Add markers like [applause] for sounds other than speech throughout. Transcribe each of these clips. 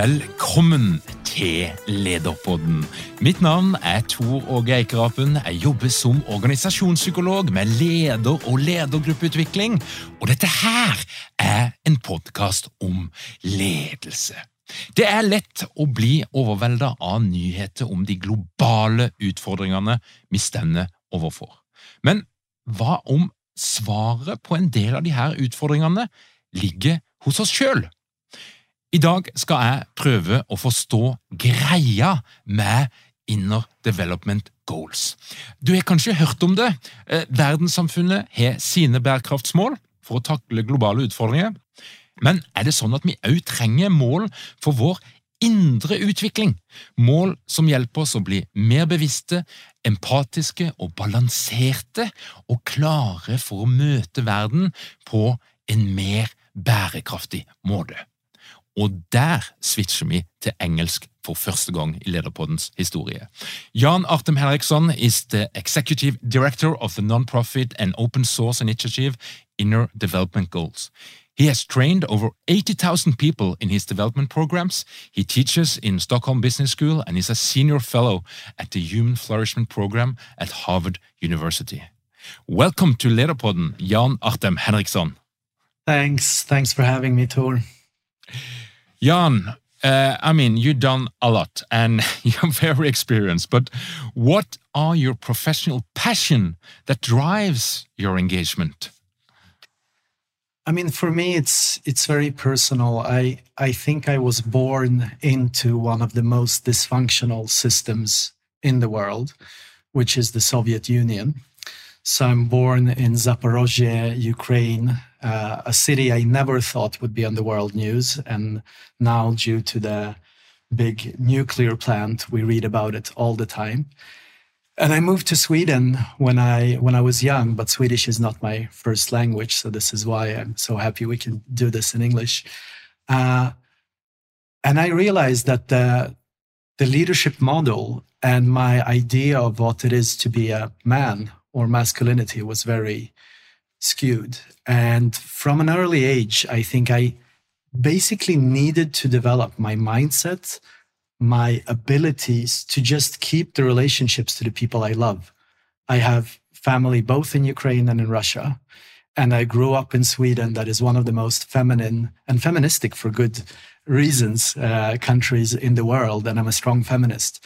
Velkommen til Lederpodden. Mitt navn er Tor Åge Eikerapen. Jeg jobber som organisasjonspsykolog med leder- og ledergruppeutvikling. Og dette her er en podkast om ledelse. Det er lett å bli overvelda av nyheter om de globale utfordringene vi stender overfor. Men hva om svaret på en del av disse utfordringene ligger hos oss sjøl? I dag skal jeg prøve å forstå greia med Inner Development Goals. Du har kanskje hørt om det. Eh, verdenssamfunnet har sine bærekraftsmål for å takle globale utfordringer. Men er det sånn at vi òg trenger mål for vår indre utvikling? Mål som hjelper oss å bli mer bevisste, empatiske og balanserte, og klare for å møte verden på en mer bærekraftig måte. Og der switcher vi til engelsk for første gang i Lederpoddens historie. Jan Artem Henriksson is the executive director of the non-profit and open source initiative Inner Development Goals. He has trained over 80,000 people in his development programs. He teaches in Stockholm Business School and is a senior fellow at the Human Flourishment Program at Harvard University. Welcome to Lederpodden, Jan Artem Henriksson. Thanks. Thanks for having me, Tor. Jan, uh, I mean, you've done a lot and [laughs] you're very experienced, but what are your professional passion that drives your engagement? I mean, for me, it's it's very personal. I I think I was born into one of the most dysfunctional systems in the world, which is the Soviet Union. So I'm born in Zaporozhye, Ukraine, uh, a city I never thought would be on the world news. And now, due to the big nuclear plant, we read about it all the time. And I moved to Sweden when I when I was young, but Swedish is not my first language, so this is why I'm so happy we can do this in English. Uh, and I realized that the the leadership model and my idea of what it is to be a man or masculinity was very skewed. And from an early age, I think I basically needed to develop my mindset, my abilities to just keep the relationships to the people I love. I have family both in Ukraine and in Russia. And I grew up in Sweden, that is one of the most feminine and feministic for good reasons uh, countries in the world. And I'm a strong feminist.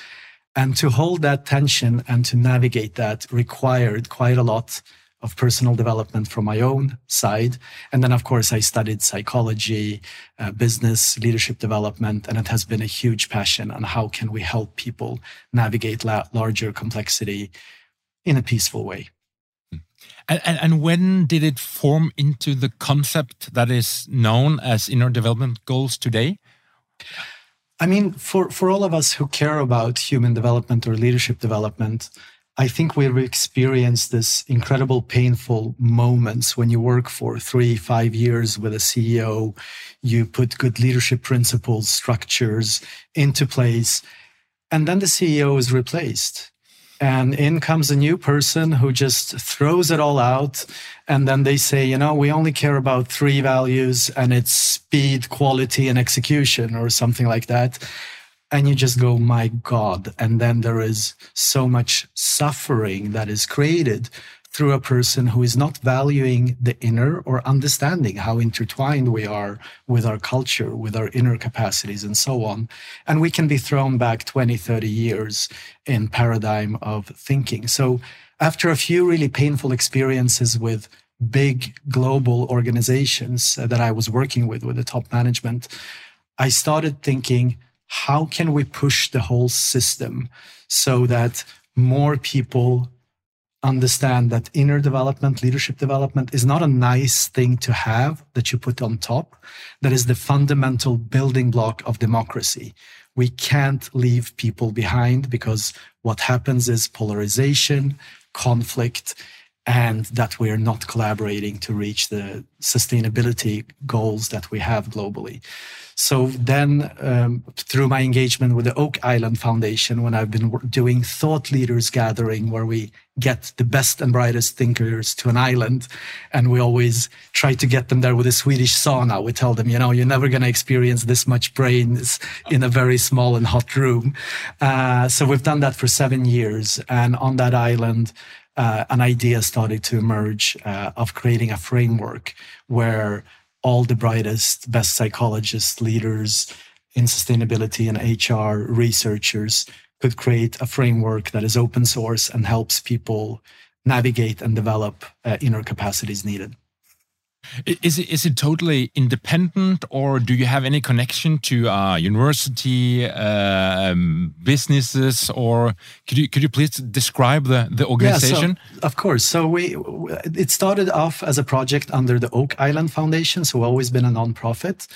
And to hold that tension and to navigate that required quite a lot of personal development from my own side. And then, of course, I studied psychology, uh, business, leadership development, and it has been a huge passion on how can we help people navigate la- larger complexity in a peaceful way. And, and, and, when did it form into the concept that is known as inner development goals today? I mean, for, for all of us who care about human development or leadership development, I think we've experienced this incredible painful moments when you work for three, five years with a CEO, you put good leadership principles, structures into place, and then the CEO is replaced. And in comes a new person who just throws it all out. And then they say, you know, we only care about three values and it's speed, quality, and execution, or something like that and you just go, my God. And then there is so much suffering that is created through a person who is not valuing the inner or understanding how intertwined we are with our culture, with our inner capacities, and so on. And we can be thrown back 20, 30 years in paradigm of thinking. So after a few really painful experiences with big global organizations that I was working with, with the top management, I started thinking, how can we push the whole system so that more people understand that inner development, leadership development is not a nice thing to have that you put on top. That is the fundamental building block of democracy. We can't leave people behind because what happens is polarization, conflict, and that we're not collaborating to reach the sustainability goals that we have globally. So then, um, through my engagement with the Oak Island Foundation, when I've been doing thought leaders gathering, where we get the best and brightest thinkers to an island, and we always try to get them there with a Swedish sauna. We tell them, you know, you're never going to experience this much brains in a very small and hot room. Uh, so we've done that for seven years, and on that island. Uh, an idea started to emerge uh, of creating a framework where all the brightest, best psychologists, leaders in sustainability and HR researchers could create a framework that is open source and helps people navigate and develop uh, inner capacities needed. Is it is it totally independent, or do you have any connection to uh, university, uh, um, businesses, or could you could you please describe the the organization? Yeah, so, of course. So we it started off as a project under the Oak Island Foundation, so always been a nonprofit.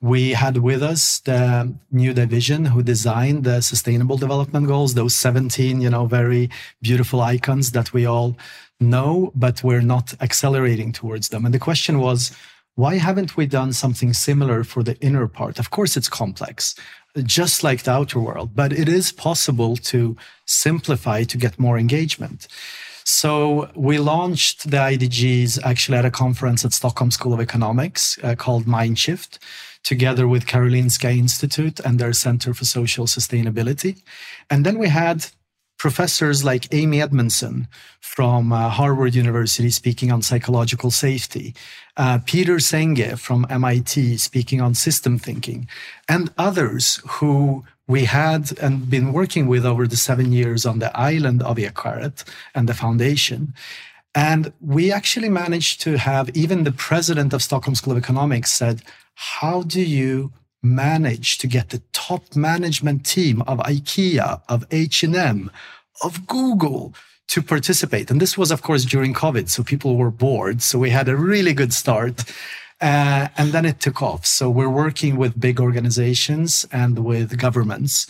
We had with us the new division who designed the Sustainable Development Goals, those seventeen, you know, very beautiful icons that we all no, but we're not accelerating towards them. And the question was, why haven't we done something similar for the inner part? Of course, it's complex, just like the outer world, but it is possible to simplify to get more engagement. So we launched the IDGs actually at a conference at Stockholm School of Economics uh, called Mindshift, together with Karolinska Institute and their Center for Social Sustainability. And then we had professors like Amy Edmondson from uh, Harvard University speaking on psychological safety, uh, Peter Senge from MIT speaking on system thinking, and others who we had and been working with over the seven years on the island of Ekskäret and the foundation. And we actually managed to have even the president of Stockholm School of Economics said, How do you manage to get the top management team of IKEA, of H&M, of Google to participate. And this was, of course, during COVID, so people were bored. So we had a really good start. Uh, and then it took off. So we're working with big organizations and with governments.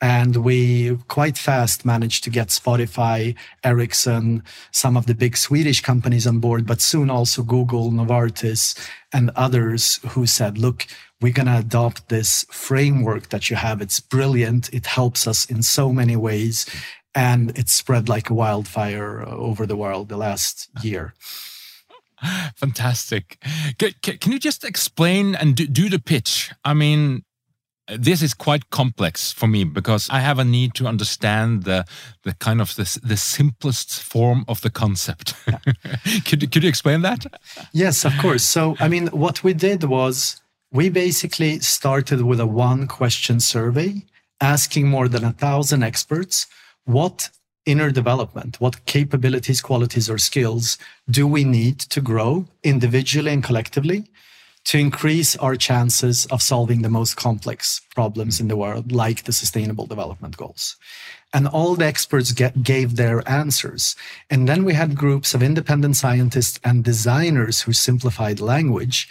And we quite fast managed to get Spotify, Ericsson, some of the big Swedish companies on board, but soon also Google, Novartis, and others who said, look, we're going to adopt this framework that you have. It's brilliant. It helps us in so many ways. And it spread like a wildfire uh, over the world the last year. [laughs] Fantastic. Can you just explain and do the pitch? I mean, this is quite complex for me because I have a need to understand the the kind of the, the simplest form of the concept. [laughs] could could you explain that? Yes, of course. So, I mean, what we did was we basically started with a one question survey asking more than a thousand experts what inner development, what capabilities, qualities, or skills do we need to grow individually and collectively to increase our chances of solving the most complex problems in the world, like the sustainable development goals. And all the experts get, gave their answers. And then we had groups of independent scientists and designers who simplified language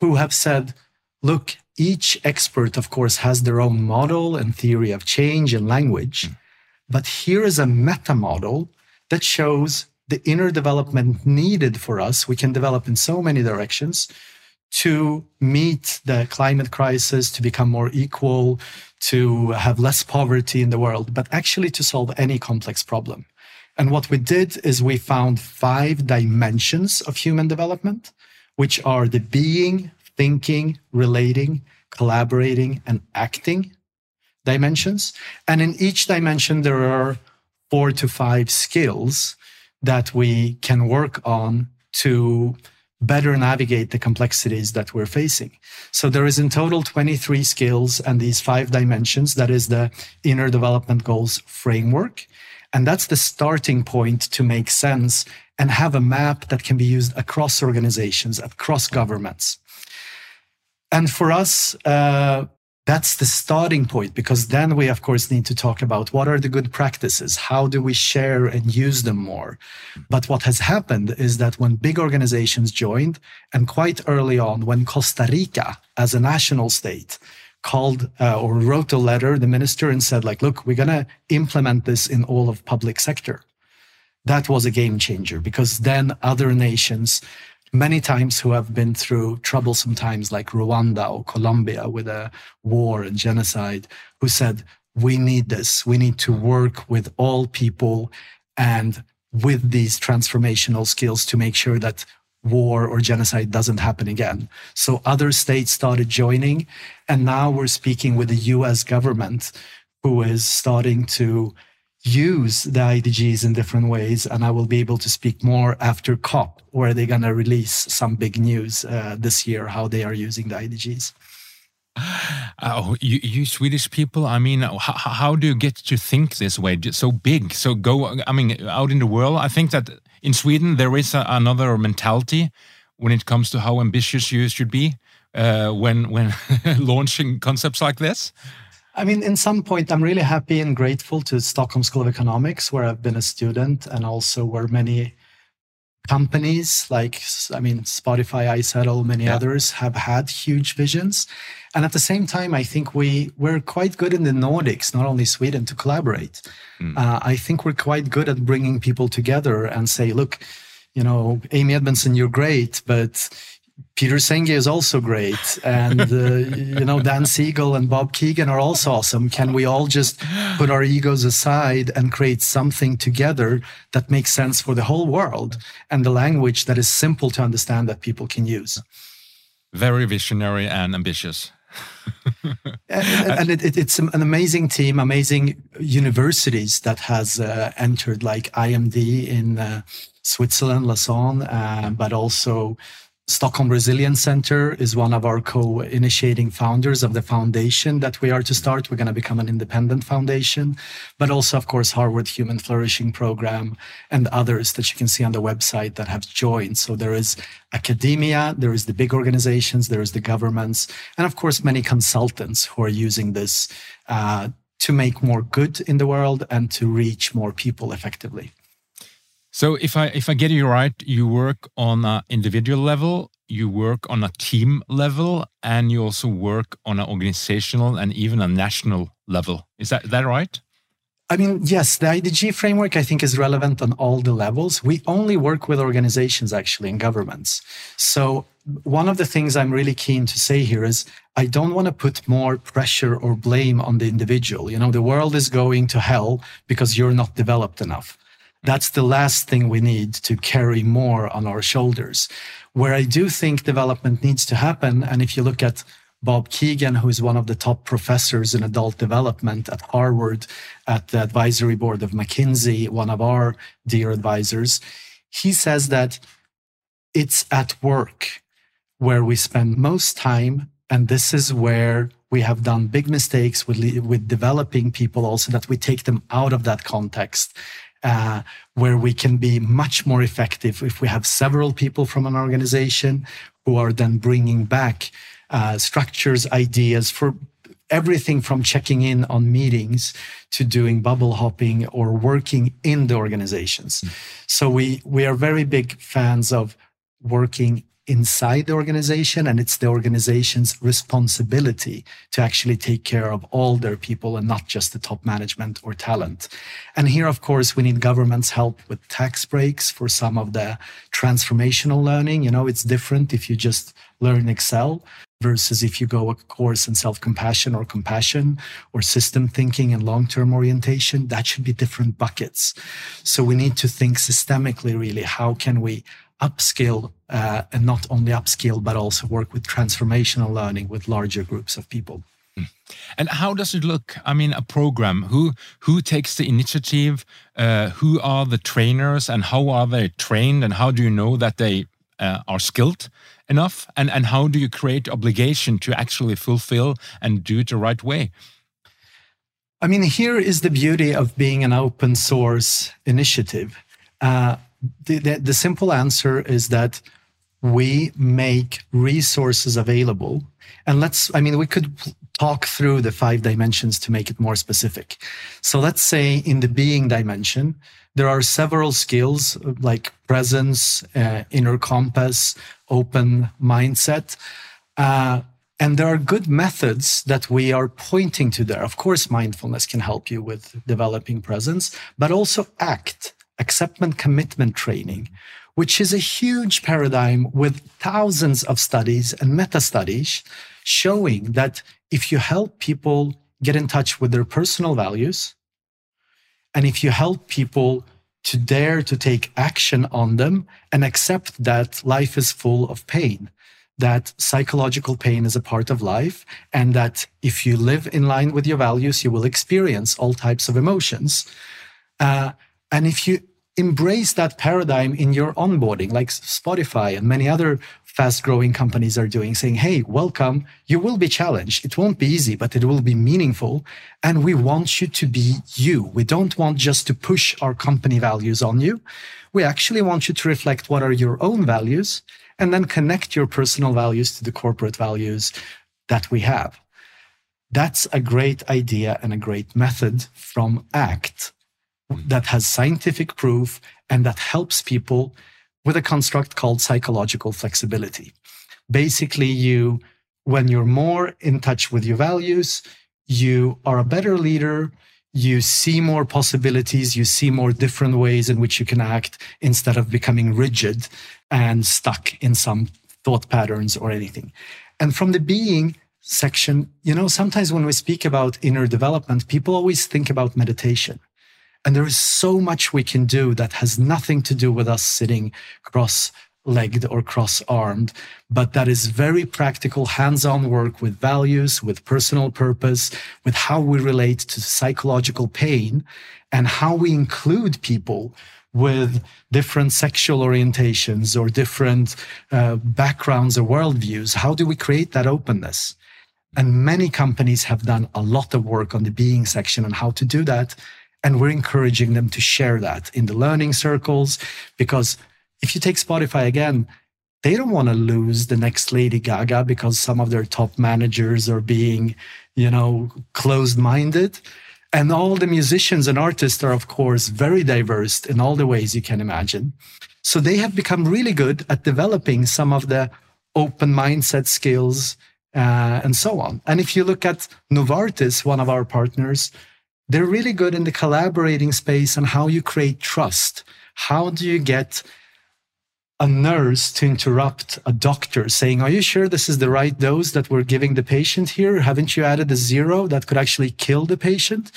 who have said, look, each expert, of course, has their own model and theory of change and language. Mm. But here is a meta model that shows the inner development needed for us. We can develop in so many directions to meet the climate crisis, to become more equal, to have less poverty in the world, but actually to solve any complex problem. And what we did is we found five dimensions of human development, which are the being, thinking, relating, collaborating, and acting dimensions. And in each dimension, there are four to five skills that we can work on to better navigate the complexities that we're facing. So there is in total 23 skills and these five dimensions. That is the inner development goals framework. And that's the starting point to make sense and have a map that can be used across organizations, across governments. And for us, uh, that's the starting point because then we of course need to talk about what are the good practices? How do we share and use them more? But what has happened is that when big organizations joined and quite early on when costa rica as a national state called uh, or wrote a letter the minister and said like look we're going to implement this in all of public sector. That was a game changer because then other nations many times who have been through troublesome times like Rwanda or Colombia with a war and genocide, who said, we need this. We need to work with all people and with these transformational skills to make sure that war or genocide doesn't happen again. So other states started joining. And now we're speaking with the US government, who is starting to use the IDGs in different ways. And I will be able to speak more after COP, where they're going to release some big news uh, this year, how they are using the IDGs. Oh, you, you Swedish people, I mean, how, how do you get to think this way? So big, so go, I mean, out in the world, I think that in Sweden, there is a, another mentality when it comes to how ambitious you should be uh, when, when [laughs] launching concepts like this. I mean, in some point, I'm really happy and grateful to Stockholm School of Economics, where I've been a student, and also where many companies like, I mean, Spotify, iZettle, many yeah. others have had huge visions. And at the same time, I think we we're quite good in the Nordics, not only Sweden, to collaborate. Mm. Uh, I think we're quite good at bringing people together and say, look, you know, Amy Edmondson, you're great, but Peter Senge is also great, and uh, [laughs] you know Dan Siegel and Bob Kegan are also awesome. Can we all just put our egos aside and create something together that makes sense for the whole world and the language that is simple to understand that people can use? Very visionary and ambitious. [laughs] and, and it, it, it's an amazing team, amazing universities that has uh, entered, like IMD in uh, Switzerland, Lausanne, uh, but also Stockholm Resilience Center is one of our co-initiating founders of the foundation that we are to start. We're going to become an independent foundation, but also, of course, Harvard Human Flourishing Program and others that you can see on the website that have joined. So there is academia, there is the big organizations, there is the governments, and of course, many consultants who are using this uh, to make more good in the world and to reach more people effectively. So if I if I get you right, you work on an individual level, you work on a team level, and you also work on an organizational and even a national level. Is that that right? I mean, yes, the IDG framework I think is relevant on all the levels. We only work with organizations actually and governments. So one of the things I'm really keen to say here is I don't want to put more pressure or blame on the individual. You know, the world is going to hell because you're not developed enough. That's the last thing we need to carry more on our shoulders. Where I do think development needs to happen, and if you look at Bob Kegan, who is one of the top professors in adult development at Harvard, at the advisory board of McKinsey, one of our dear advisors, he says that it's at work where we spend most time. And this is where we have done big mistakes with, with developing people also that we take them out of that context uh, where we can be much more effective if we have several people from an organization who are then bringing back uh, structures, ideas for everything from checking in on meetings to doing bubble hopping or working in the organizations. Mm. So we we are very big fans of working inside the organization and it's the organization's responsibility to actually take care of all their people and not just the top management or talent. And here, of course, we need government's help with tax breaks for some of the transformational learning. You know, it's different if you just learn Excel versus if you go a course in self-compassion or compassion or system thinking and long-term orientation that should be different buckets so we need to think systemically really how can we upskill uh, and not only upskill but also work with transformational learning with larger groups of people hmm. and how does it look? I mean, a program. Who who takes the initiative? Uh, who are the trainers, and how are they trained? And how do you know that they uh, are skilled enough? And, and how do you create obligation to actually fulfill and do it the right way? I mean, here is the beauty of being an open source initiative. Uh, the, the, the simple answer is that we make resources available. And let's, I mean, we could talk through the five dimensions to make it more specific. So let's say in the being dimension, there are several skills like presence, uh, inner compass, open mindset. Uh, and there are good methods that we are pointing to there. Of course, mindfulness can help you with developing presence, but also ACT, acceptance commitment training, which is a huge paradigm with thousands of studies and meta studies showing that if you help people get in touch with their personal values, and if you help people to dare to take action on them and accept that life is full of pain, that psychological pain is a part of life, and that if you live in line with your values, you will experience all types of emotions. Uh, and if you embrace that paradigm in your onboarding, like Spotify and many other fast growing companies are doing, saying, Hey, welcome. You will be challenged. It won't be easy, but it will be meaningful. And we want you to be you. We don't want just to push our company values on you. We actually want you to reflect what are your own values and then connect your personal values to the corporate values that we have. That's a great idea and a great method from ACT that has scientific proof and that helps people with a construct called psychological flexibility. Basically, you, when you're more in touch with your values, you are a better leader. You see more possibilities. You see more different ways in which you can act instead of becoming rigid and stuck in some thought patterns or anything. And from the being section, you know, sometimes when we speak about inner development, people always think about meditation. And there is so much we can do that has nothing to do with us sitting cross legged or cross armed, but that is very practical, hands on work with values, with personal purpose, with how we relate to psychological pain and how we include people with different sexual orientations or different uh, backgrounds or worldviews. How do we create that openness? And many companies have done a lot of work on the being section on how to do that. And we're encouraging them to share that in the learning circles because if you take Spotify again, they don't want to lose the next Lady Gaga because some of their top managers are being, you know, closed minded. And all the musicians and artists are, of course, very diverse in all the ways you can imagine. So they have become really good at developing some of the open mindset skills uh, and so on. And if you look at Novartis, one of our partners, they're really good in the collaborating space and how you create trust. How do you get a nurse to interrupt a doctor saying, Are you sure this is the right dose that we're giving the patient here? Haven't you added a zero that could actually kill the patient?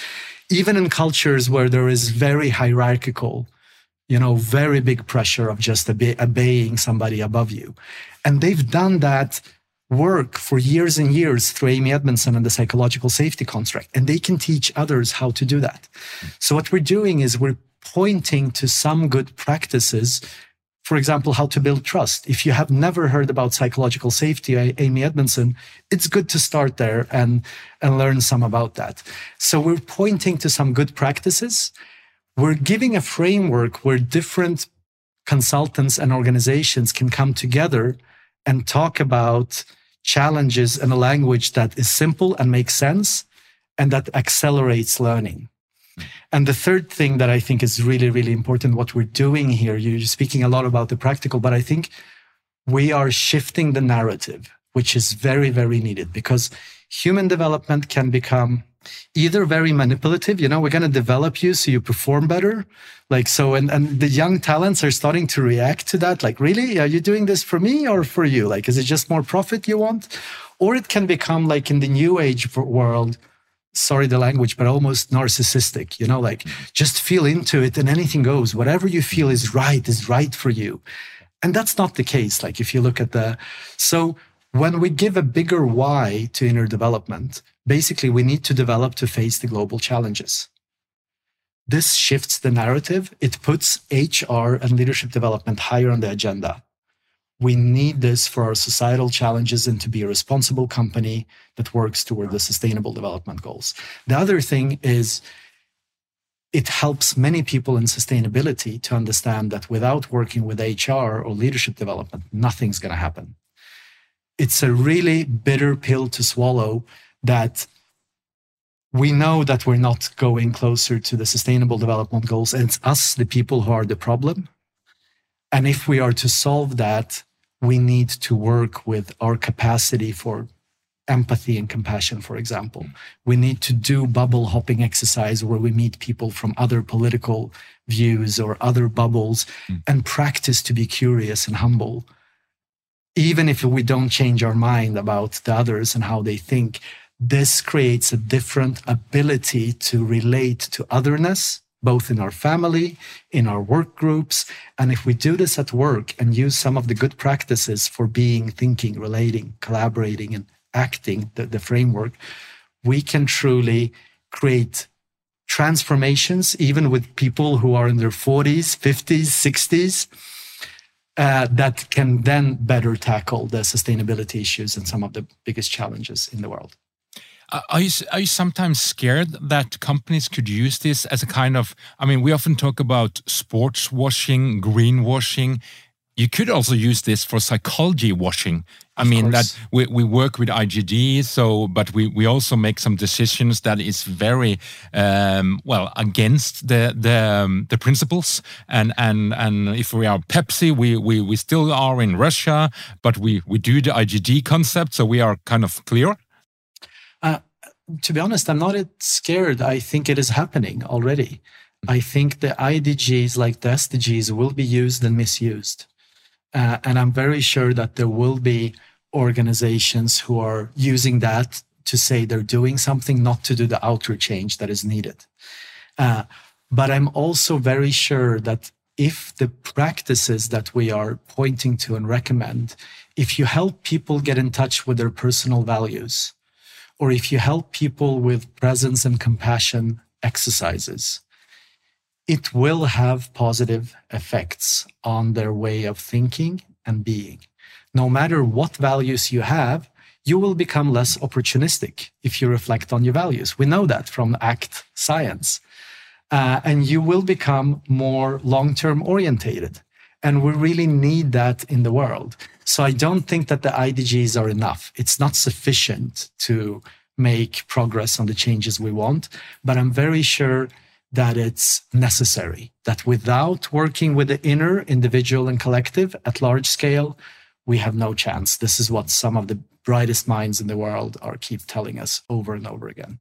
Even in cultures where there is very hierarchical, you know, very big pressure of just obeying somebody above you. And they've done that work for years and years through Amy Edmondson and the psychological safety construct, and they can teach others how to do that. So what we're doing is we're pointing to some good practices. For example, how to build trust. If you have never heard about psychological safety, Amy Edmondson, it's good to start there and, and learn some about that. So we're pointing to some good practices. We're giving a framework where different consultants and organizations can come together and talk about challenges in a language that is simple and makes sense and that accelerates learning. Hmm. And the third thing that I think is really, really important, what we're doing here, you're speaking a lot about the practical, but I think we are shifting the narrative, which is very, very needed because human development can become either very manipulative you know we're going to develop you so you perform better. Like so and, and the young talents are starting to react to that like really? Are you doing this for me or for you? Like is it just more profit you want? Or it can become like in the new age world sorry the language but almost narcissistic you know like just feel into it and anything goes. Whatever you feel is right is right for you. And that's not the case like if you look at the so when we give a bigger why to inner development basically we need to develop to face the global challenges this shifts the narrative it puts hr and leadership development higher on the agenda we need this for our societal challenges and to be a responsible company that works toward the sustainable development goals. The other thing is it helps many people in sustainability to understand that without working with HR or leadership development, nothing's going to happen. It's a really bitter pill to swallow that we know that we're not going closer to the sustainable development goals and it's us the people who are the problem and if we are to solve that, we need to work with our capacity for empathy and compassion, for example. We need to do bubble hopping exercise where we meet people from other political views or other bubbles mm. and practice to be curious and humble. Even if we don't change our mind about the others and how they think, this creates a different ability to relate to otherness both in our family, in our work groups. And if we do this at work and use some of the good practices for being, thinking, relating, collaborating, and acting, the, the framework, we can truly create transformations, even with people who are in their 40s, 50s, 60s. Uh, that can then better tackle the sustainability issues and some of the biggest challenges in the world. Are you, are you sometimes scared that companies could use this as a kind of? I mean, we often talk about sports washing, greenwashing. You could also use this for psychology washing. I of mean course. that we, we work with IGD, so but we, we also make some decisions that is very um, well against the the um, the principles. And and and if we are Pepsi, we, we we still are in Russia, but we we do the IGD concept, so we are kind of clear. Uh, to be honest, I'm not scared. I think it is happening already. I think the IDGs, like the SDGs, will be used and misused. Uh, and I'm very sure that there will be organizations who are using that to say they're doing something, not to do the outer change that is needed. Uh, but I'm also very sure that if the practices that we are pointing to and recommend, if you help people get in touch with their personal values, or if you help people with presence and compassion exercises, it will have positive effects on their way of thinking and being. No matter what values you have, you will become less opportunistic if you reflect on your values. We know that from ACT science. Uh, and you will become more long term orientated. And we really need that in the world. So I don't think that the IDGs are enough. It's not sufficient to make progress on the changes we want, but I'm very sure that it's necessary, that without working with the inner individual and collective at large scale, we have no chance. This is what some of the brightest minds in the world are keep telling us over and over again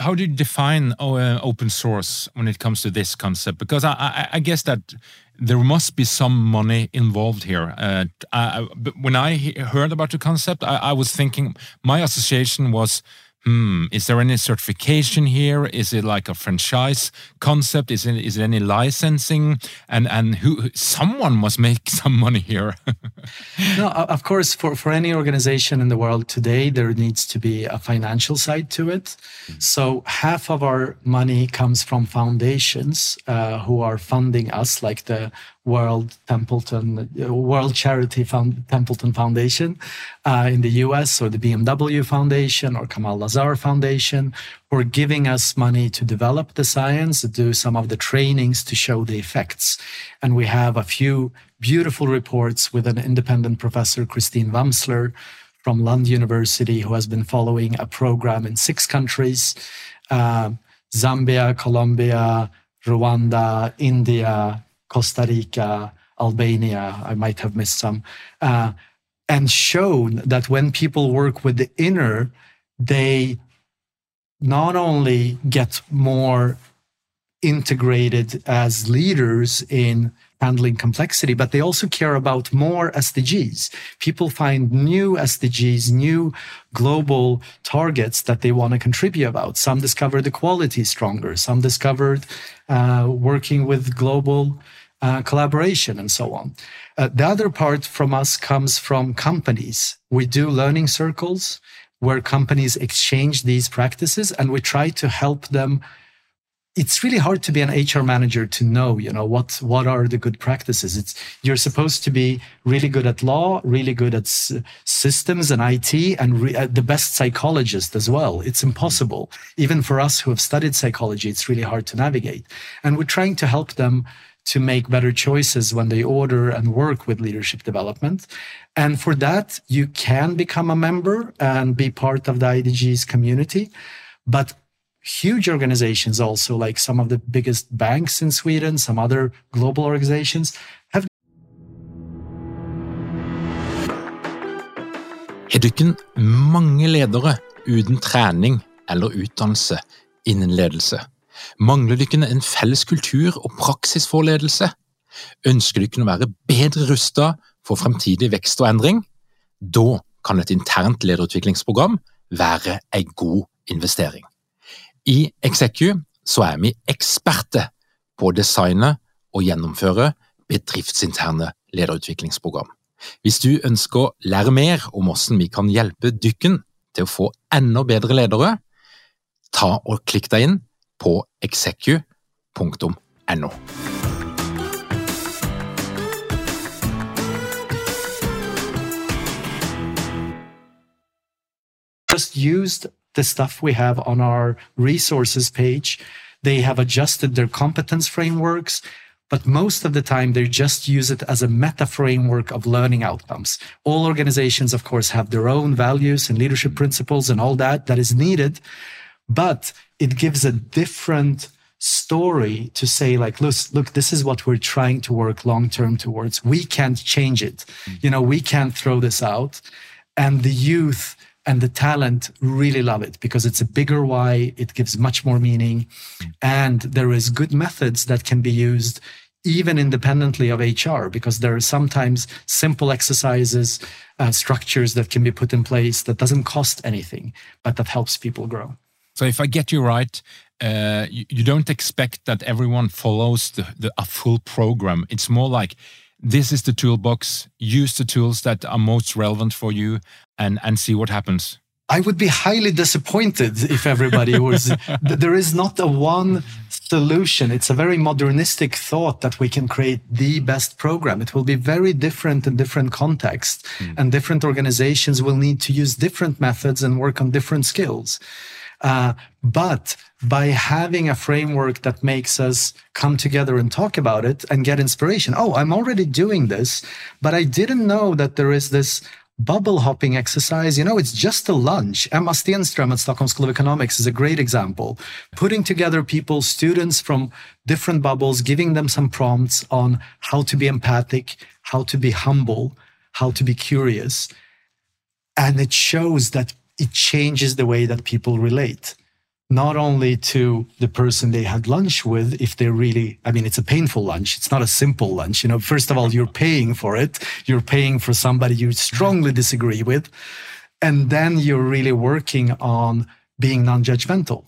how do you define uh, open source when it comes to this concept? Because I, I, I guess that there must be some money involved here. Uh, I, when I heard about the concept, I was thinking my association was hmm, is there any certification here? Is it like a franchise concept? Is it is it any licensing? And and who someone must make [laughs] some money here. no, of course, for for any organization in the world today, there needs to be a financial side to it. Mm. So half of our money comes from foundations uh, who are funding us, like the World Templeton, World Charity Found, Templeton Foundation uh, in the US, or the BMW Foundation, or Kamal Lazar Foundation, are giving us money to develop the science, do some of the trainings to show the effects. And we have a few beautiful reports with an independent professor, Christine Wamsler from Lund University, who has been following a program in six countries uh, Zambia, Colombia, Rwanda, India, Costa Rica, Albania. I might have missed some. Uh, and shown that when people work with the inner, they not only get more integrated as leaders in handling complexity, but they also care about more SDGs. People find new SDGs, new global targets that they want to contribute about. Some discovered equality stronger. Some discovered uh, working with global uh, collaboration and so on. Uh, the other part from us comes from companies. We do learning circles where companies exchange these practices and we try to help them it's really hard to be an HR manager to know, you know, what what are the good practices. It's you're supposed to be really good at law, really good at s- systems and IT, and re- uh, the best psychologist as well. It's impossible, even for us who have studied psychology. It's really hard to navigate, and we're trying to help them to make better choices when they order and work with leadership development. And for that, you can become a member and be part of the IDG's community. But huge organizations also like some of the biggest banks in Sweden, some other global organizations have dykken mange ledere uten trening eller utdannelse innen ledelse? Mangler dykken en felles kultur og praksisforledelse? Ønsker du dykken å være bedre rusta for fremtidig vekst og endring? Da kan et internt lederutviklingsprogram være en god investering. I Execu så er vi eksperter på å designe og gjennomføre bedriftsinterne lederutviklingsprogram. Hvis du ønsker å lære mer om hvordan vi kan hjelpe dykken til å få enda bedre ledere, ta og klikk deg inn på execu.no. just used the stuff we have on our resources page. They have adjusted their competence frameworks, but most of the time they just use it as a meta framework of learning outcomes. All organizations, of course, have their own values and leadership principles and all that that is needed, but it gives a different story to say like look look this is what we're trying to work long term towards. We can't change it. You know we can't throw this out. And the youth and the talent really love it because it's a bigger why. It gives much more meaning. And there is good methods that can be used even independently of hr because there are sometimes simple exercises uh, structures that can be put in place that doesn't cost anything but that helps people grow So if I get you right, uh, you, you don't expect that everyone follows the, the, a full program. It's more like this is the toolbox, use the tools that are most relevant for you and, and see what happens. I would be highly disappointed if everybody was. [laughs] there is not a one solution. It's a very modernistic thought that we can create the best program. It will be very different in different contexts, and different organizations will need to use different methods and work on different skills. Uh, but by having a framework that makes us come together and talk about it and get inspiration. Oh, I'm already doing this, but I didn't know that there is this bubble hopping exercise. You know, it's just a lunch. Emma Stenström at Stockholm School of Economics is a great example. Putting together people, students from different bubbles, giving them some prompts on how to be empathic, how to be humble, how to be curious. And it shows that it changes the way that people relate not only to the person they had lunch with if they're really i mean it's a painful lunch it's not a simple lunch you know first of all you're paying for it you're paying for somebody you strongly disagree with and then you're really working on being non-judgmental.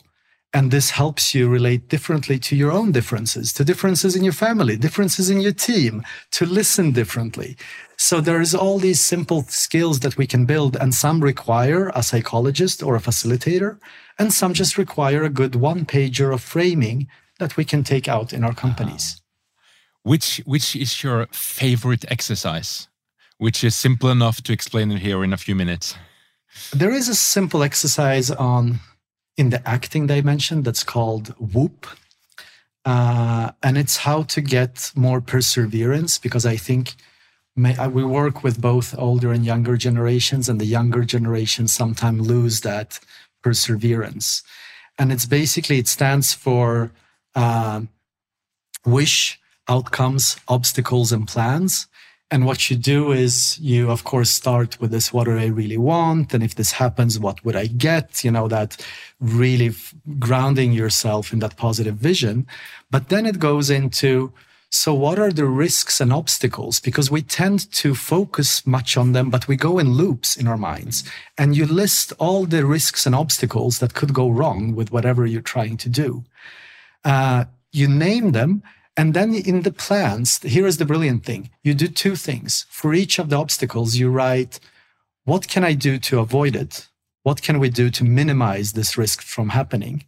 And this helps you relate differently to your own differences to differences in your family differences in your team to listen differently so there's all these simple skills that we can build and some require a psychologist or a facilitator and some just require a good one pager of framing that we can take out in our companies Which, which is your favorite exercise? Which is simple enough to explain it here in a few minutes. there is a simple exercise on in the acting dimension that's called WOOP uh, and it's how to get more perseverance because i think we work with both older and younger generations and the younger generations sometimes lose that perseverance and it's basically it stands for uh, wish outcomes, obstacles, and plans. And what you do is you, of course, start with this, what do I really want? And if this happens, what would I get? You know, that really grounding yourself in that positive vision. But then it goes into, so what are the risks and obstacles? Because we tend to focus much on them, but we go in loops in our minds. And you list all the risks and obstacles that could go wrong with whatever you're trying to do. Uh, you name them and then in the plans, here is the brilliant thing. You do two things. For each of the obstacles, you write, what can I do to avoid it? What can we do to minimize this risk from happening?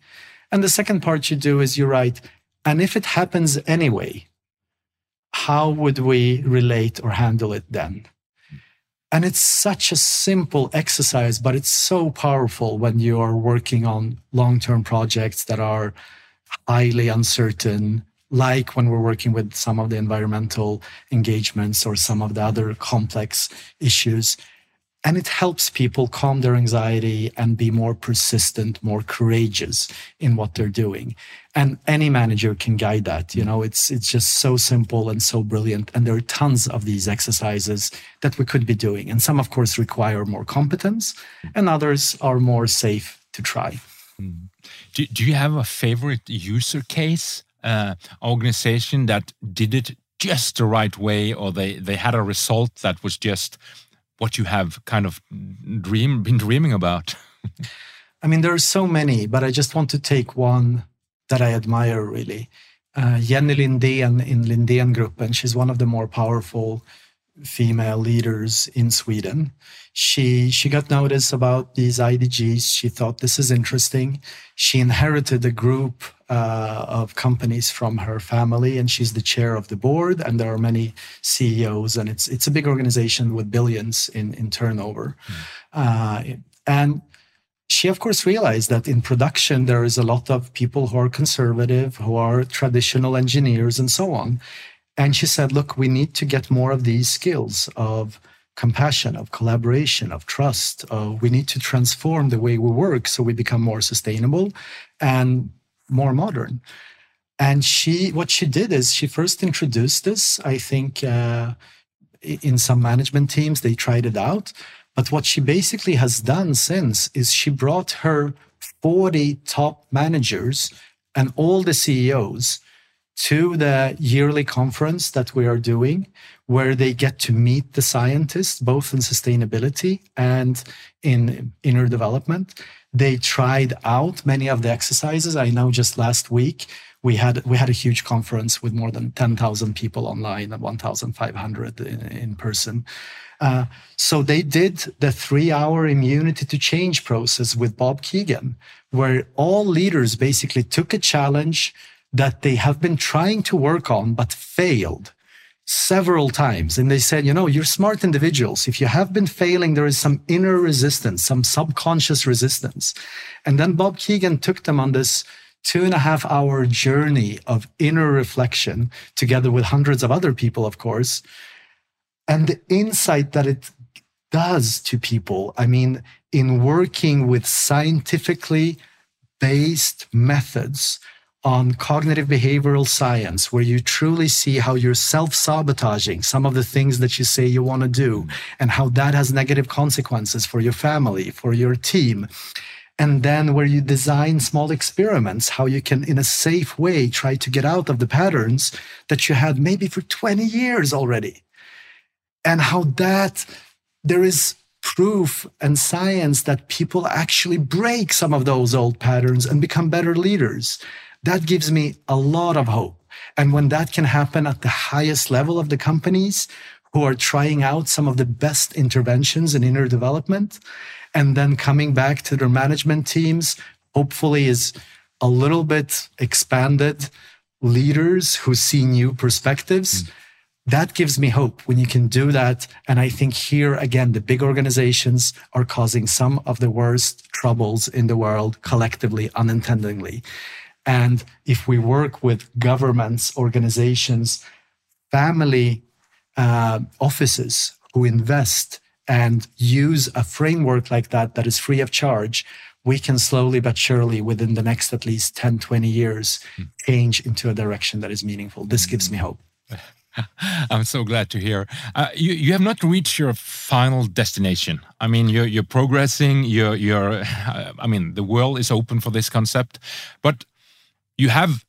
And the second part you do is you write, and if it happens anyway, how would we relate or handle it then? And it's such a simple exercise, but it's so powerful when you are working on long term projects that are highly uncertain, like when we're working with some of the environmental engagements or some of the other complex issues. And it helps people calm their anxiety and be more persistent, more courageous in what they're doing. And any manager can guide that. You know, it's, it's just so simple and so brilliant. And there are tons of these exercises that we could be doing. And some, of course, require more competence and others are more safe to try. Hmm. Do, do you have a favorite user case uh, organization that did it just the right way, or they they had a result that was just what you have kind of dream been dreaming about? [laughs] I mean, there are so many, but I just want to take one that I admire really. Uh, Jenny Lindén in Lindén Group, and she's one of the more powerful female leaders in Sweden. She she got notice about these IDGs. She thought this is interesting. She inherited a group uh, of companies from her family, and she's the chair of the board. And there are many CEOs, and it's it's a big organization with billions in in turnover. Mm. Uh, and she of course realized that in production there is a lot of people who are conservative who are traditional engineers and so on and she said, look, we need to get more of these skills of compassion, of collaboration, of trust. Uh, we need to transform the way we work so we become more sustainable and more modern. And she, what she did is she first introduced this, I think, uh, in some management teams, they tried it out. But what she basically has done since is she brought her 40 top managers and all the CEOs to the yearly conference that we are doing, where they get to meet the scientists, both in sustainability and in inner development. They tried out many of the exercises. I know just last week we had we had a huge conference with more than 10,000 people online and 1,500 in, in person. Uh, so they did the three-hour immunity to change process with Bob Kegan, where all leaders basically took a challenge, that they have been trying to work on but failed several times. And they said, you know, you're smart individuals. If you have been failing, there is some inner resistance, some subconscious resistance. And then Bob Kegan took them on this two and a half hour journey of inner reflection together with hundreds of other people, of course. And the insight that it does to people, I mean, in working with scientifically based methods on cognitive behavioral science, where you truly see how you're self sabotaging some of the things that you say you want to do and how that has negative consequences for your family, for your team. And then where you design small experiments, how you can, in a safe way, try to get out of the patterns that you had maybe for 20 years already. And how that there is proof and science that people actually break some of those old patterns and become better leaders that gives me a lot of hope. And when that can happen at the highest level of the companies who are trying out some of the best interventions in inner development, and then coming back to their management teams, hopefully is a little bit expanded leaders who see new perspectives. Mm. That gives me hope when you can do that. And I think here again, the big organizations are causing some of the worst troubles in the world collectively, unintentionally. And if we work with governments, organizations, family uh, offices who invest and use a framework like that that is free of charge, we can slowly but surely, within the next at least 10, 20 years, mm. change into a direction that is meaningful. This gives me hope. [laughs] I'm so glad to hear. Uh, you you have not reached your final destination. I mean, you're you're progressing. You're you're. [laughs] I mean, the world is open for this concept, but you have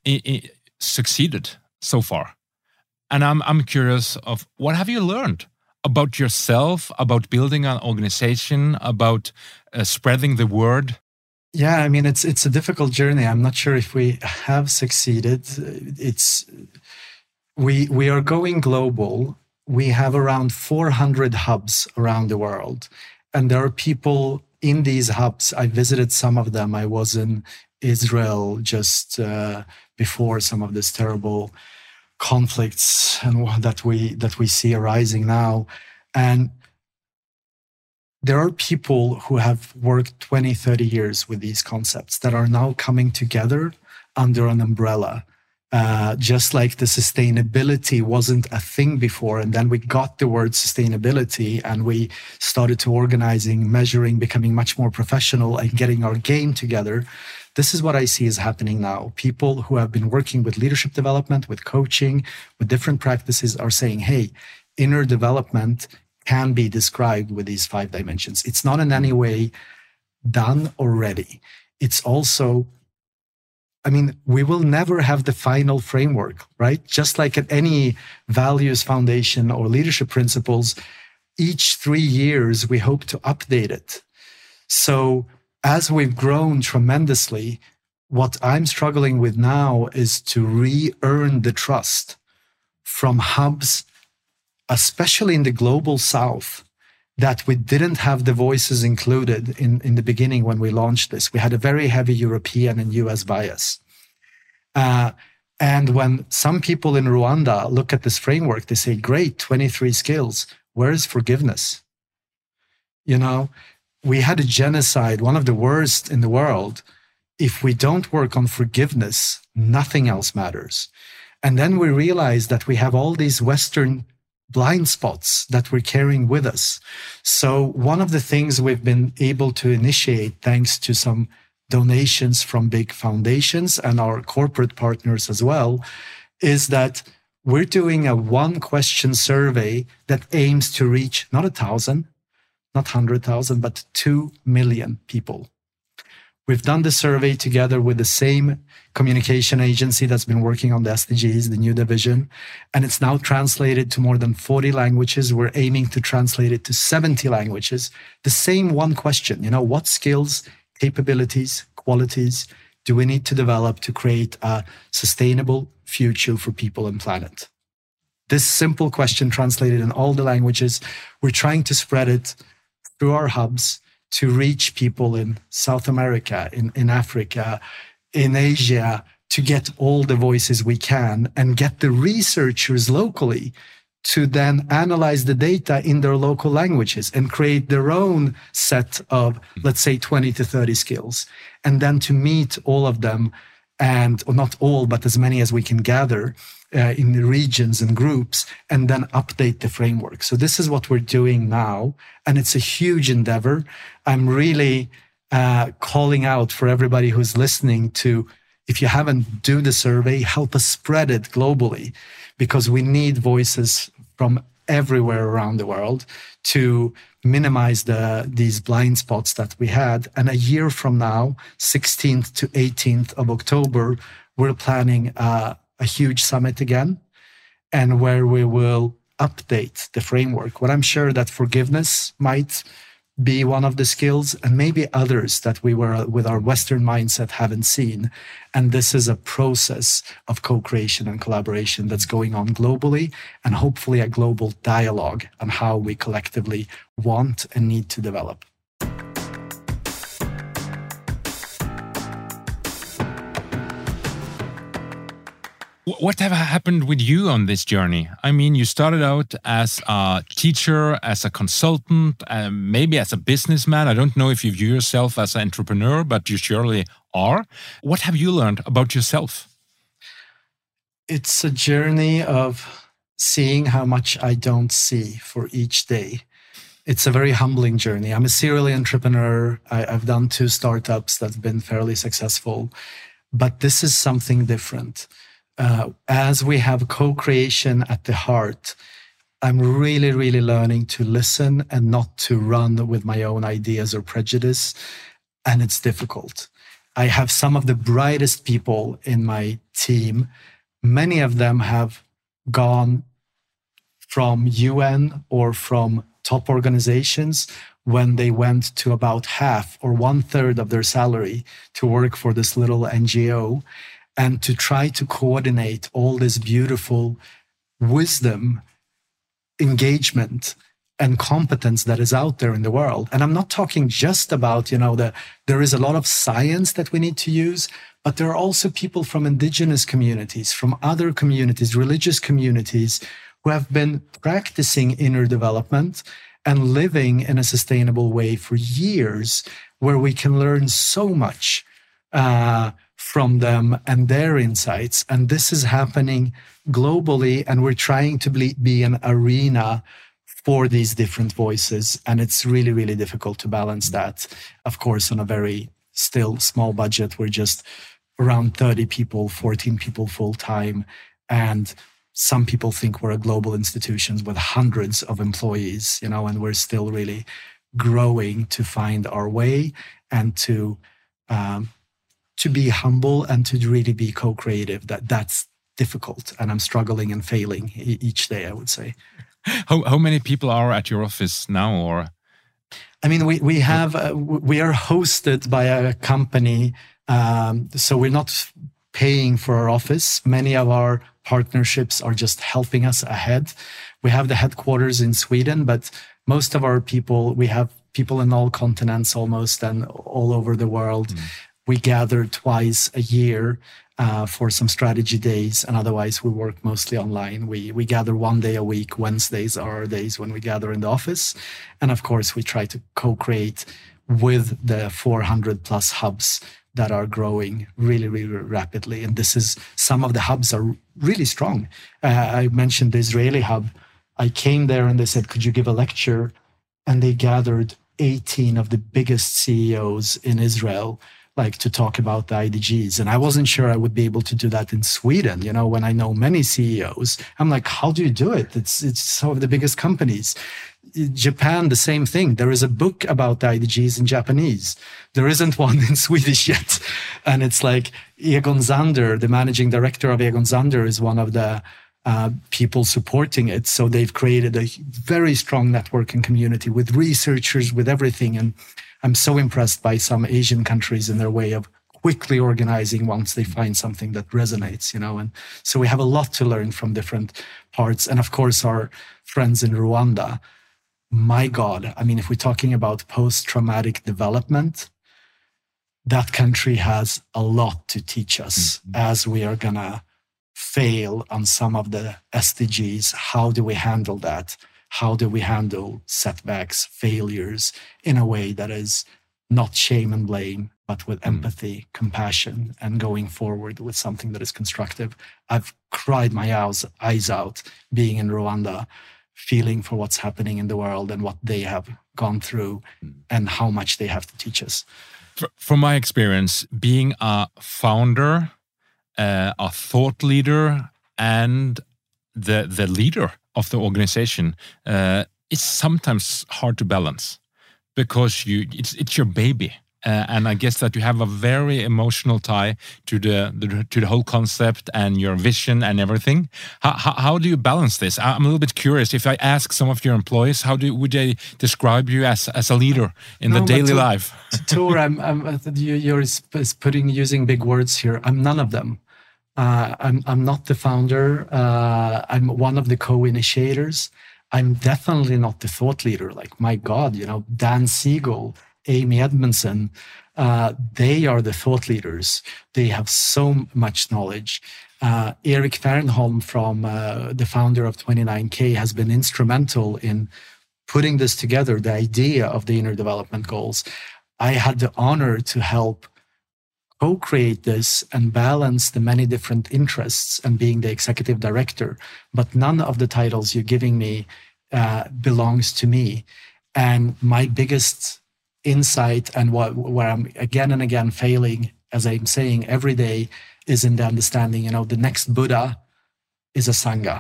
succeeded so far, and I'm I'm curious of what have you learned about yourself, about building an organization, about uh, spreading the word. Yeah, I mean, it's it's a difficult journey. I'm not sure if we have succeeded. It's we we are going global. We have around 400 hubs around the world, and there are people in these hubs. I visited some of them. I was in Israel just uh, before some of this terrible conflicts and that we that we see arising now, and there are people who have worked 20 30 years with these concepts that are now coming together under an umbrella uh, just like the sustainability wasn't a thing before. And then we got the word sustainability and we started to organizing, measuring, becoming much more professional and getting our game together. This is what I see is happening now. People who have been working with leadership development, with coaching, with different practices are saying, hey, inner development can be described with these five dimensions. It's not in any way done already. It's also I mean, we will never have the final framework, right? Just like at any values foundation or leadership principles, each three years we hope to update it. So as we've grown tremendously, what I'm struggling with now is to re earn the trust from hubs, especially in the global south, that we didn't have the voices included in, in the beginning when we launched this. We had a very heavy European and US bias. Uh, and when some people in Rwanda look at this framework, they say, great, 23 skills. Where is forgiveness? You know, we had a genocide, one of the worst in the world. If we don't work on forgiveness, nothing else matters. And then we realize that we have all these Western blind spots that we're carrying with us. So one of the things we've been able to initiate thanks to some donations from big foundations and our corporate partners as well is that we're doing a one question survey that aims to reach not a thousand, not 100,000, but 2 million people. We've done the survey together with the same communication agency that's been working on the SDGs, the new division, and it's now translated to more than 40 languages. We're aiming to translate it to 70 languages. The same one question, you know, what skills, capabilities, qualities do we need to develop to create a sustainable future for people and planet? This simple question translated in all the languages, we're trying to spread it through our hubs to reach people in South America, in, in Africa, in Asia, to get all the voices we can and get the researchers locally to then analyze the data in their local languages and create their own set of, let's say, 20 to 30 skills. And then to meet all of them and, not all, but as many as we can gather uh, in the regions and groups and then update the framework. So this is what we're doing now. And it's a huge endeavor. I'm really uh, calling out for everybody who's listening to, if you haven't do the survey, help us spread it globally because we need voices from everywhere around the world to minimize the these blind spots that we had and a year from now 16th to 18th of october we're planning uh, a huge summit again and where we will update the framework. What I'm sure that forgiveness might be one of the skills and maybe others that we were with our western mindset haven't seen. And this is a process of co-creation and collaboration that's going on globally and hopefully a global dialogue on how we collectively want and need to develop What have happened with you on this journey? I mean, you started out as a teacher, as a consultant, uh, maybe as a businessman. I don't know if you view yourself as an entrepreneur, but you surely are. What have you learned about yourself? It's a journey of seeing how much I don't see for each day. It's a very humbling journey. I'm a serial entrepreneur. I, have done two startups that have been fairly successful, but this is something different uh, as we have co-creation at the heart, I'm really, really learning to listen and not to run with my own ideas or prejudice. And it's difficult. I have some of the brightest people in my team. Many of them have gone from UN or from top organizations when they went to about half or one third of their salary to work for this little NGO and to try to coordinate all this beautiful wisdom, engagement, and competence that is out there in the world. And I'm not talking just about, you know, the there is a lot of science that we need to use, but there are also people from indigenous communities, from other communities, religious communities who have been practicing inner development and living in a sustainable way for years, where we can learn so much uh, from them and their insights. And this is happening globally, and we're trying to be, be an arena for these different voices. And it's really, really difficult to balance that. Of course, on a very still small budget, we're just around 30 people, 14 people full time. And some people think we're a global institution with hundreds of employees, you know, and we're still really growing to find our way and to um, to be humble and to really be co-creative. That that's difficult, and I'm struggling and failing each day. I would say. How how many people are at your office now, or? I mean, we we have uh, we are hosted by a company, um, so we're not paying for our office. Many of our partnerships are just helping us ahead. We have the headquarters in Sweden, but most of our people, we have people in all continents almost and all over the world. Mm. We gather twice a year uh, for some strategy days, and otherwise we work mostly online. We we gather one day a week. Wednesdays are our days when we gather in the office, and of course we try to co-create with the 400 plus hubs that are growing really, really rapidly. And this is some of the hubs are really strong. Uh, I mentioned the Israeli hub. I came there and they said, Could you give a lecture? And they gathered 18 of the biggest CEOs in Israel like to talk about the IDGs. And I wasn't sure I would be able to do that in Sweden. You know, when I know many CEOs, I'm like, how do you do it? It's it's some of the biggest companies. Japan, the same thing. There is a book about the IDGs in Japanese. There isn't one in [laughs] Swedish yet. And it's like Egon Zehnder, the managing director of Egon Zehnder, is one of the uh, people supporting it. So they've created a very strong networking community with researchers, with everything. And I'm so impressed by some Asian countries in their way of quickly organizing once they find something that resonates, you know. And so we have a lot to learn from different parts. And of course, our friends in Rwanda my God, I mean, if we're talking about post traumatic development, that country has a lot to teach us mm-hmm. as we are going to fail on some of the SDGs. How do we handle that? How do we handle setbacks, failures in a way that is not shame and blame, but with mm. empathy, compassion, and going forward with something that is constructive? I've cried my eyes out being in Rwanda feeling for what's happening in the world and what they have gone through mm. and how much they have to teach us. From my experience, being a founder, uh, a thought leader, and the the leader of the organization uh, is sometimes hard to balance because you it's it's your baby uh, and I guess that you have a very emotional tie to the, the, to the whole concept and your vision and everything. How, how, how, do you balance this? I'm a little bit curious. If I ask some of your employees, how do would they describe you as as a leader in no, the daily to, life? Tor, I'm, I'm you're putting using big words here. I'm none of them. Uh, I'm I'm not the founder. Uh, I'm one of the co-initiators. I'm definitely not the thought leader. Like my God, you know, Dan Siegel Amy Edmondson, uh, they are the thought leaders. They have so much knowledge. Uh, Erik Fernholm, from uh, the founder of 29K, has been instrumental in putting this together, the idea of the inner development goals. I had the honor to help co create this and balance the many different interests and being the executive director. But none of the titles you're giving me uh, belongs to me. And my biggest insight and what where I'm again and again failing, as I'm saying every day, is in the understanding, you know, the next Buddha is a Sangha.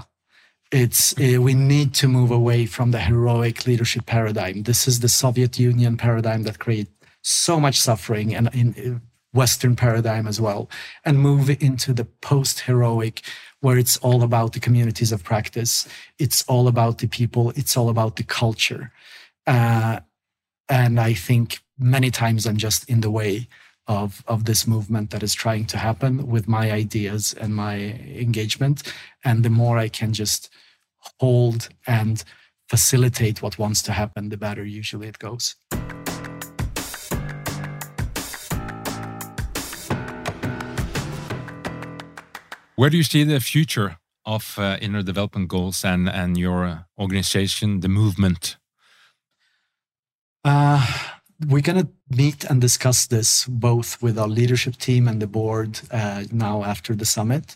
It's uh, we need to move away from the heroic leadership paradigm. This is the Soviet Union paradigm that created so much suffering and in Western paradigm as well, and move into the post-heroic, where it's all about the communities of practice. It's all about the people. It's all about the culture. Uh, and I think many times I'm just in the way of of this movement that is trying to happen with my ideas and my engagement and the more i can just hold and facilitate what wants to happen the better usually it goes where do you see the future of uh, inner development goals and and your organization the movement uh, we're going to meet and discuss this both with our leadership team and the board uh, now after the summit.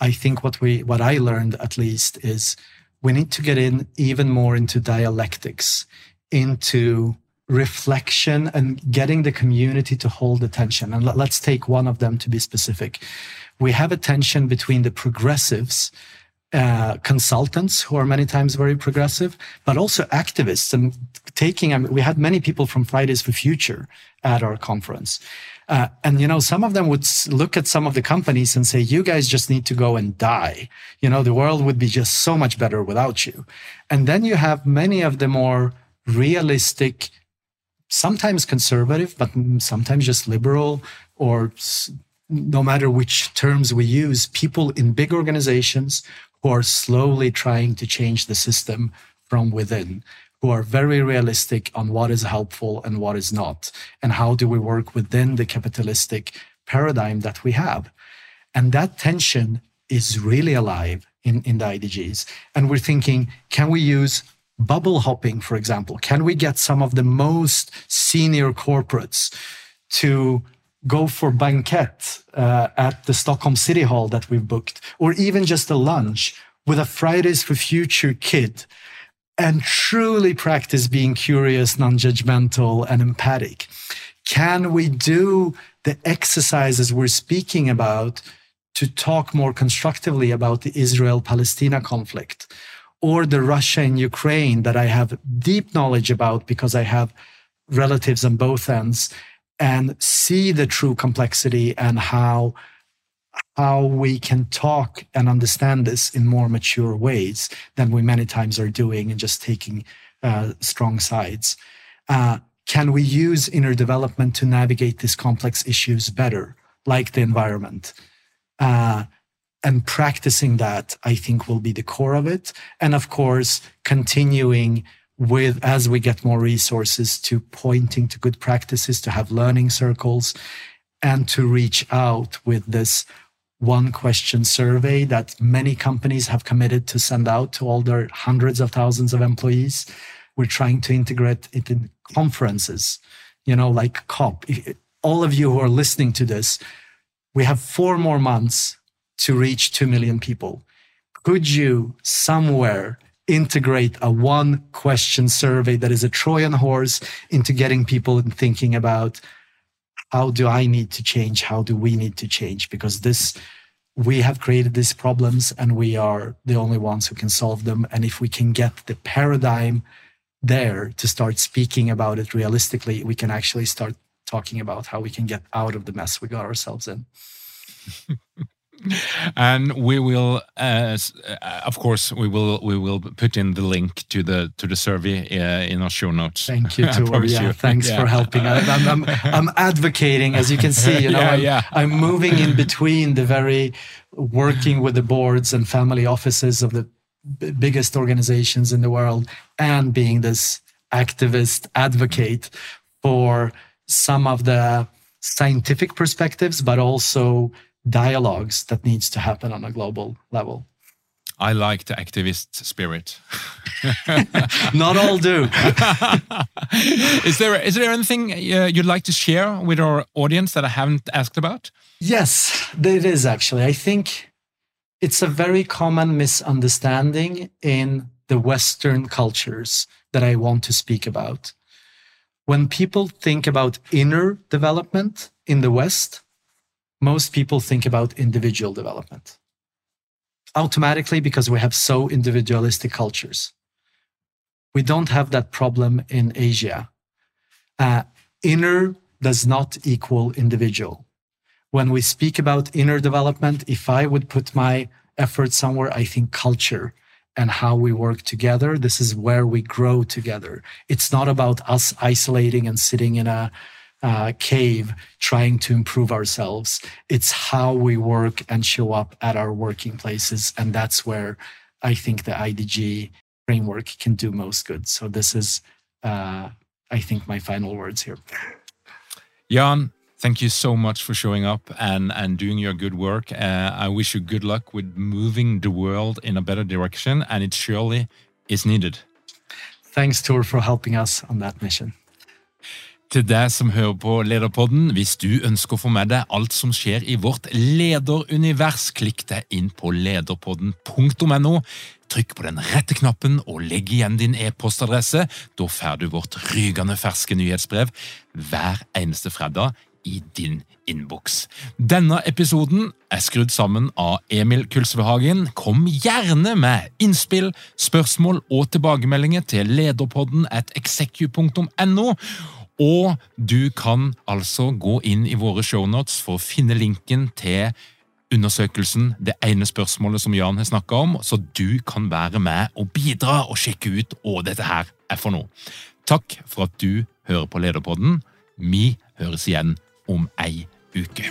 I think what we what I learned at least is we need to get in even more into dialectics, into reflection and getting the community to hold attention. And let's take one of them to be specific. We have a tension between the progressives uh, consultants who are many times very progressive, but also activists and taking. I mean, we had many people from Fridays for Future at our conference. Uh, and you know, some of them would look at some of the companies and say, "You guys just need to go and die." You know, the world would be just so much better without you. And then you have many of the more realistic, sometimes conservative, but sometimes just liberal or no matter which terms we use, people in big organizations who are slowly trying to change the system from within, who are very realistic on what is helpful and what is not, and how do we work within the capitalistic paradigm that we have. And that tension is really alive in, in the IDGs. And we're thinking, can we use bubble hopping, for example? Can we get some of the most senior corporates to go for banquet uh, at the Stockholm City Hall that we've booked, or even just a lunch with a Fridays for Future kid and truly practice being curious, non judgmental, and empathic? Can we do the exercises we're speaking about to talk more constructively about the Israel Palestina conflict or the Russia and Ukraine that I have deep knowledge about because I have relatives on both ends and see the true complexity and how how we can talk and understand this in more mature ways than we many times are doing and just taking uh, strong sides. Uh, can we use inner development to navigate these complex issues better, like the environment? Uh, and practicing that, I think, will be the core of it. And of course, continuing with as we get more resources to pointing to good practices to have learning circles and to reach out with this one question survey that many companies have committed to send out to all their hundreds of thousands of employees. We're trying to integrate it in conferences you know like cop. All of you who are listening to this we have four more months to reach 2 million people. Could you somewhere integrate a one question survey that is a Trojan horse into getting people thinking about how do I need to change? How do we need to change? Because this, we have created these problems and we are the only ones who can solve them. And if we can get the paradigm there to start speaking about it realistically, we can actually start talking about how we can get out of the mess we got ourselves in. [laughs] and we will uh, uh, of course we will we will put in the link to the to the survey uh, in our show notes thank you [laughs] Tor. yeah, you. thanks yeah. for helping I, am I'm, I'm advocating as you can see you know [laughs] yeah, I'm, yeah. I'm moving in between the very working with the boards and family offices of the biggest organizations in the world and being this activist advocate for some of the scientific perspectives but also dialogues that needs to happen on a global level. I like the activist spirit. [laughs] Not all do. [laughs] is there is there anything uh, you'd like to share with our audience that I haven't asked about? Yes, there is actually. I think it's a very common misunderstanding in the Western cultures that I want to speak about. When people think about inner development in the West, most people think about individual development automatically because we have so individualistic cultures. We don't have that problem in Asia. Uh, inner does not equal individual. When we speak about inner development, if I would put my effort somewhere, I think culture and how we work together. This is where we grow together. It's not about us isolating and sitting in a uh, cave trying to improve ourselves. It's how we work and show up at our working places. And that's where I think the IDG framework can do most good. So this is, uh, I think, my final words here. Jan, thank you so much for showing up and, and doing your good work. Uh, I wish you good luck with moving the world in a better direction, and it surely is needed. Thanks, Tor, for helping us on that mission. Til deg som hører på Lederpodden. Hvis du ønsker å få med deg alt som skjer i vårt lederunivers, klikk deg inn på lederpodden.no. Trykk på den rette knappen og legg igjen din e-postadresse. Da får du vårt rygende ferske nyhetsbrev hver eneste fredag i din innboks. Denne episoden er skrudd sammen av Emil Kulsvehagen. Kom gjerne med innspill, spørsmål og tilbakemeldinger til lederpodden at execu.no. Og du kan altså gå inn i våre shownotes for å finne linken til undersøkelsen, det ene spørsmålet som Jan har snakka om, så du kan være med og bidra og sjekke ut hva dette her er for noe. Takk for at du hører på Lederpodden. Vi høres igjen om ei uke.